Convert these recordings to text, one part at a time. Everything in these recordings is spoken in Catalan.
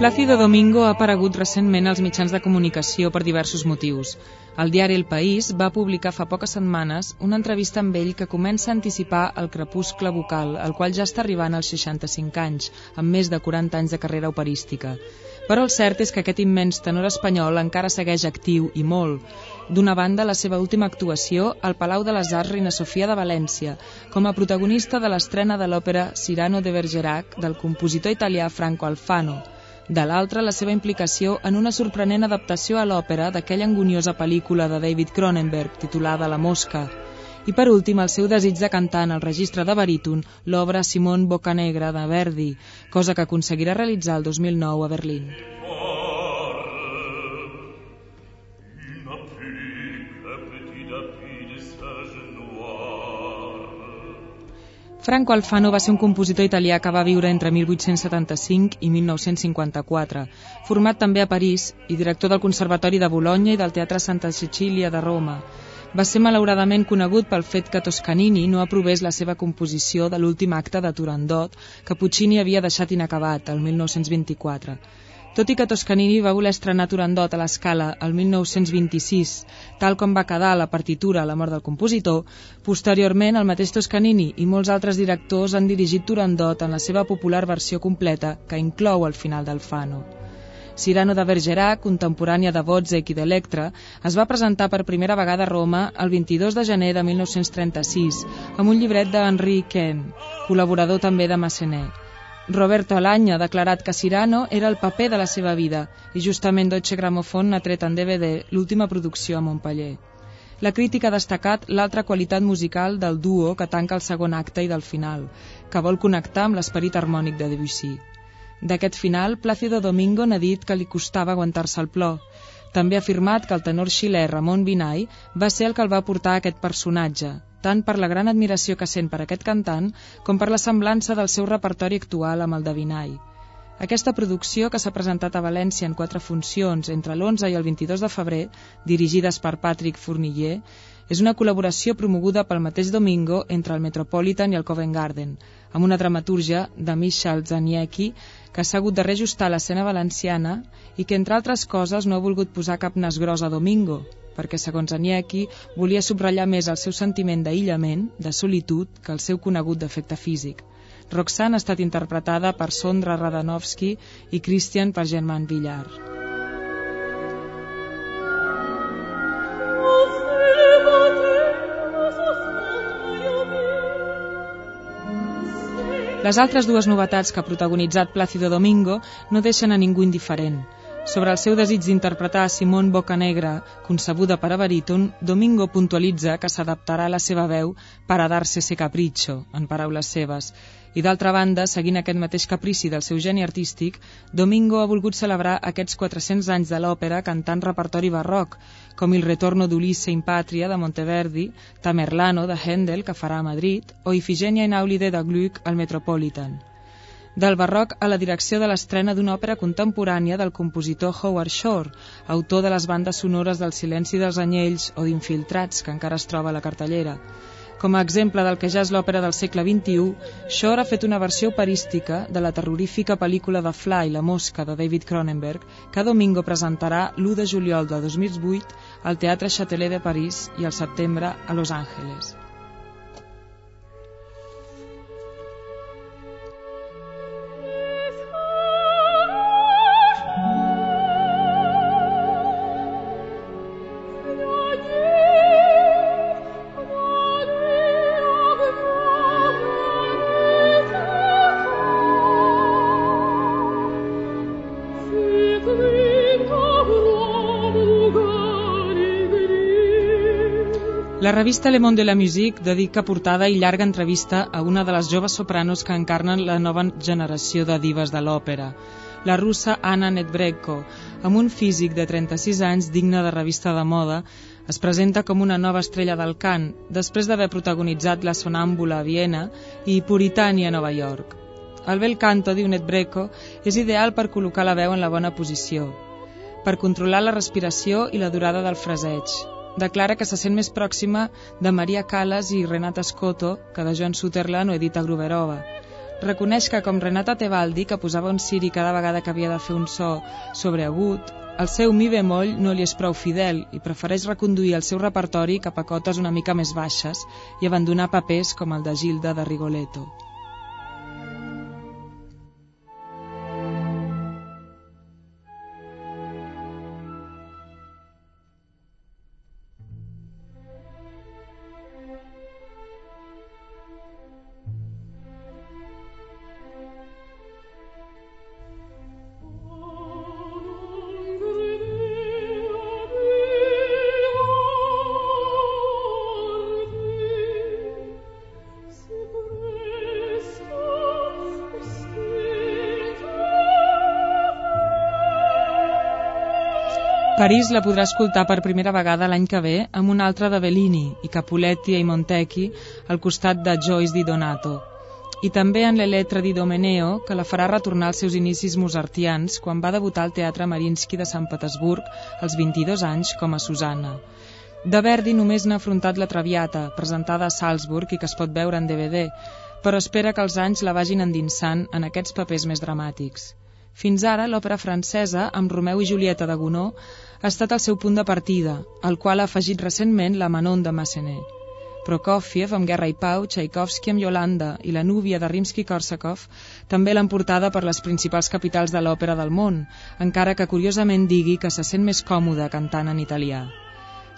Plácido Domingo ha aparegut recentment als mitjans de comunicació per diversos motius. El diari El País va publicar fa poques setmanes una entrevista amb ell que comença a anticipar el crepuscle vocal, el qual ja està arribant als 65 anys, amb més de 40 anys de carrera operística. Però el cert és que aquest immens tenor espanyol encara segueix actiu i molt. D'una banda, la seva última actuació al Palau de les Arts Reina Sofia de València, com a protagonista de l'estrena de l'òpera Cyrano de Bergerac del compositor italià Franco Alfano, de l'altra, la seva implicació en una sorprenent adaptació a l'òpera d'aquella angoniosa pel·lícula de David Cronenberg titulada La Mosca. I per últim, el seu desig de cantar en el registre de baríton l'obra Simón Bocanegra de Verdi, cosa que aconseguirà realitzar el 2009 a Berlín. Franco Alfano va ser un compositor italià que va viure entre 1875 i 1954, format també a París i director del Conservatori de Bologna i del Teatre Santa Cecília de Roma. Va ser malauradament conegut pel fet que Toscanini no aprovés la seva composició de l'últim acte de Turandot que Puccini havia deixat inacabat, el 1924. Tot i que Toscanini va voler estrenar Turandot a l'escala el 1926, tal com va quedar la partitura a la mort del compositor, posteriorment el mateix Toscanini i molts altres directors han dirigit Turandot en la seva popular versió completa, que inclou el final del Fano. Cyrano de Bergerac, contemporània de Wozzeck i d'Electra, es va presentar per primera vegada a Roma el 22 de gener de 1936 amb un llibret d'Henri Ken, col·laborador també de Massenet. Roberto Alanya ha declarat que Cyrano era el paper de la seva vida i justament Deutsche Grammophon n'ha tret en DVD l'última producció a Montpellier. La crítica ha destacat l'altra qualitat musical del duo que tanca el segon acte i del final, que vol connectar amb l'esperit harmònic de Debussy. D'aquest final, Plácido Domingo n'ha dit que li costava aguantar-se el plor. També ha afirmat que el tenor xilè Ramon Binay va ser el que el va portar a aquest personatge, tant per la gran admiració que sent per aquest cantant com per la semblança del seu repertori actual amb el de Vinay. Aquesta producció, que s'ha presentat a València en quatre funcions entre l'11 i el 22 de febrer, dirigides per Patrick Fourniller, és una col·laboració promoguda pel mateix Domingo entre el Metropolitan i el Covent Garden, amb una dramatúrgia de Michal Zaniecki, que s'ha hagut de reajustar l'escena valenciana i que, entre altres coses, no ha volgut posar cap nas gros a Domingo, perquè, segons Anieki, volia subratllar més el seu sentiment d'aïllament, de solitud, que el seu conegut defecte físic. Roxanne ha estat interpretada per Sondra Radanovski i Christian per Germán Villar. Les altres dues novetats que ha protagonitzat Plácido Domingo no deixen a ningú indiferent. Sobre el seu desig d'interpretar Simón Bocanegra, concebuda per a baríton, Domingo puntualitza que s'adaptarà a la seva veu per a dar-se ese capricho, en paraules seves. I d'altra banda, seguint aquest mateix caprici del seu geni artístic, Domingo ha volgut celebrar aquests 400 anys de l'òpera cantant repertori barroc, com Il retorno d'Ulisse in Patria de Monteverdi, Tamerlano de Händel, que farà a Madrid, o Ifigenia in Aulide de Gluck al Metropolitan del barroc a la direcció de l'estrena d'una òpera contemporània del compositor Howard Shore, autor de les bandes sonores del Silenci dels Anyells o d'Infiltrats, que encara es troba a la cartellera. Com a exemple del que ja és l'òpera del segle XXI, Shore ha fet una versió operística de la terrorífica pel·lícula de Fly, La mosca, de David Cronenberg, que Domingo presentarà l'1 de juliol de 2008 al Teatre Châtelet de París i al setembre a Los Angeles. La revista Le Monde de la Musique dedica portada i llarga entrevista a una de les joves sopranos que encarnen la nova generació de divas de l'òpera, la russa Anna Netbrenko, amb un físic de 36 anys digne de revista de moda, es presenta com una nova estrella del cant, després d'haver protagonitzat La Sonàmbula a Viena i Puritània a Nova York. El bel canto, diu Netbrenko, és ideal per col·locar la veu en la bona posició, per controlar la respiració i la durada del fraseig, declara que se sent més pròxima de Maria Callas i Renata Scotto que de Joan Sutherland o Edita Gruberova. reconeix que com Renata Tebaldi, que posava un ciri cada vegada que havia de fer un so sobreagut, el seu mi bemoll no li és prou fidel i prefereix reconduir el seu repertori cap a cotes una mica més baixes i abandonar papers com el de Gilda de Rigoletto. París la podrà escoltar per primera vegada l'any que ve amb una altra de Bellini i Capuletti i Montecchi al costat de Joyce di Donato i també en l'Eletra di Domeneo, que la farà retornar als seus inicis mozartians quan va debutar al Teatre Marinsky de Sant Petersburg als 22 anys com a Susanna. De Verdi només n'ha afrontat la Traviata, presentada a Salzburg i que es pot veure en DVD, però espera que els anys la vagin endinsant en aquests papers més dramàtics. Fins ara, l'òpera francesa, amb Romeu i Julieta de Gounod, ha estat el seu punt de partida, al qual ha afegit recentment la Manon de Massenet. Prokofiev amb Guerra i Pau, Tchaikovsky amb Yolanda i la núvia de Rimsky-Korsakov també l'han portada per les principals capitals de l'òpera del món, encara que curiosament digui que se sent més còmode cantant en italià.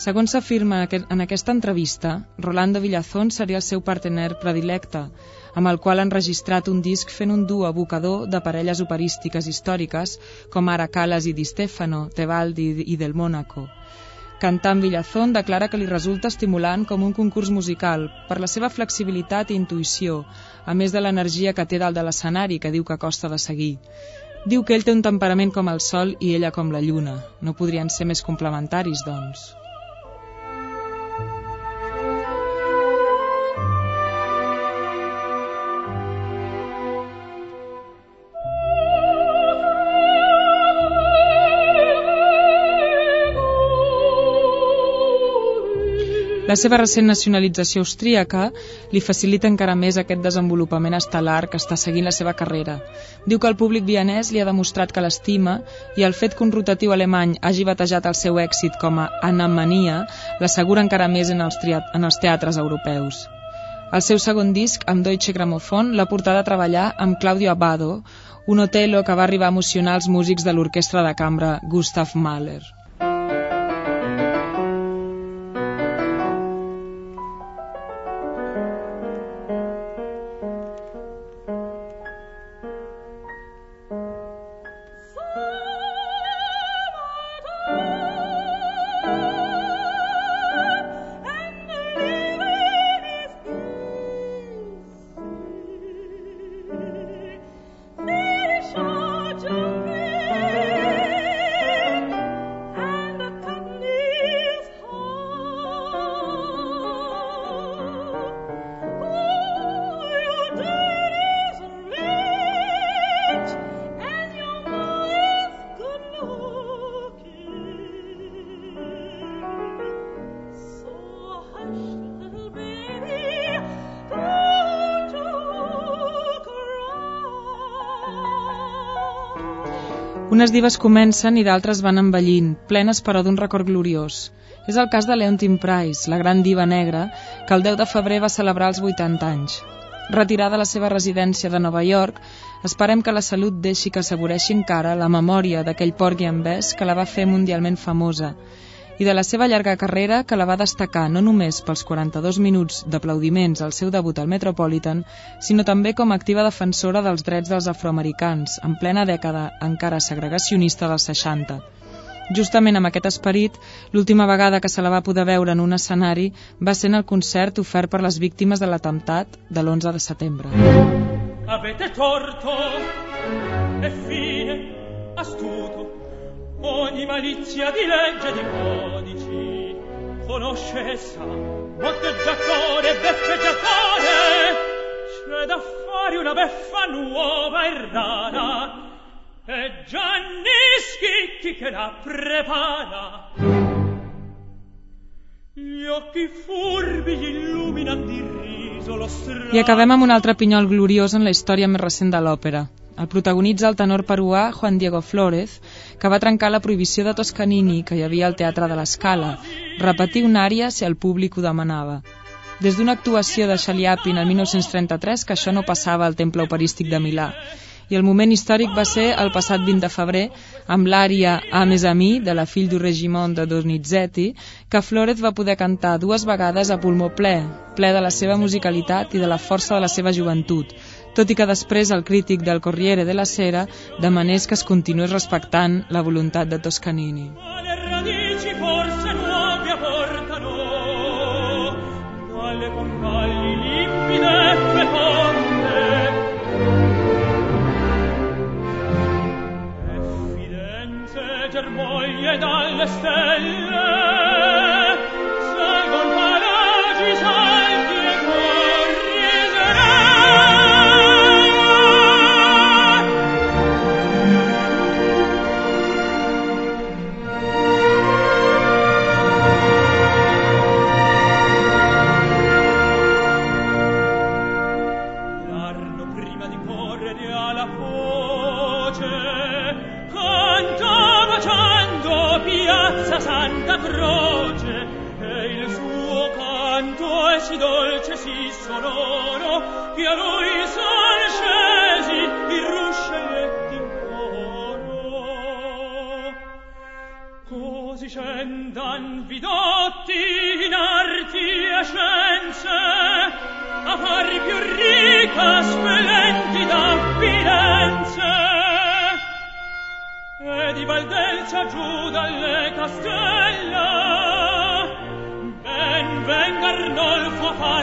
Segons s'afirma en aquesta entrevista, Rolando Villazón seria el seu partener predilecte, amb el qual han registrat un disc fent un duo abocador de parelles operístiques històriques com ara Calas i Di Stefano, Tebaldi i Del Mónaco. Cantant Villazón declara que li resulta estimulant com un concurs musical per la seva flexibilitat i intuïció, a més de l'energia que té dalt de l'escenari que diu que costa de seguir. Diu que ell té un temperament com el sol i ella com la lluna. No podrien ser més complementaris, doncs. La seva recent nacionalització austríaca li facilita encara més aquest desenvolupament estel·lar que està seguint la seva carrera. Diu que el públic vienès li ha demostrat que l'estima i el fet que un rotatiu alemany hagi batejat el seu èxit com a anamania l'assegura encara més en els, en els teatres europeus. El seu segon disc, amb Deutsche Grammophon, l'ha portat a treballar amb Claudio Abbado, un Otello que va arribar a emocionar els músics de l'orquestra de cambra Gustav Mahler. Unes dives comencen i d'altres van envellint, plenes però d'un record gloriós. És el cas de Leontine Price, la gran diva negra, que el 10 de febrer va celebrar els 80 anys. Retirada a la seva residència de Nova York, esperem que la salut deixi que assaboreixi encara la memòria d'aquell porc i envès que la va fer mundialment famosa i de la seva llarga carrera que la va destacar no només pels 42 minuts d'aplaudiments al seu debut al Metropolitan, sinó també com a activa defensora dels drets dels afroamericans, en plena dècada encara segregacionista dels 60. Justament amb aquest esperit, l'última vegada que se la va poder veure en un escenari va ser en el concert ofert per les víctimes de l'atemptat de l'11 de setembre. Avete torto e fine astuto ogni malizia di legge e di codici conosce e sa. Motteggiatore beffeggiatore c'è da fare una beffa nuova e rara. E Gianni Schicchi che la prepara. Gli occhi furbi gli illuminan di riso I acabem amb un altre pinyol gloriós en la història més recent de l'òpera. El protagonitza el tenor peruà Juan Diego Flórez, que va trencar la prohibició de Toscanini que hi havia al Teatre de l'Escala, repetir una àrea si el públic ho demanava. Des d'una actuació de Chaliapin el 1933 que això no passava al Temple Operístic de Milà, i el moment històric va ser el passat 20 de febrer amb l'ària A més a mi de la fill du regiment de Donizetti que Flores va poder cantar dues vegades a pulmó ple, ple de la seva musicalitat i de la força de la seva joventut, tot i que després el crític del Corriere della Sera demanés que es continués respectant la voluntat de Toscanini. germoglie dalle stelle scendan vidotti in arti e scienze, a far più ricca, splendida Firenze. E di Valdelcia giù dalle castelle, Ben venga Arnolfo a far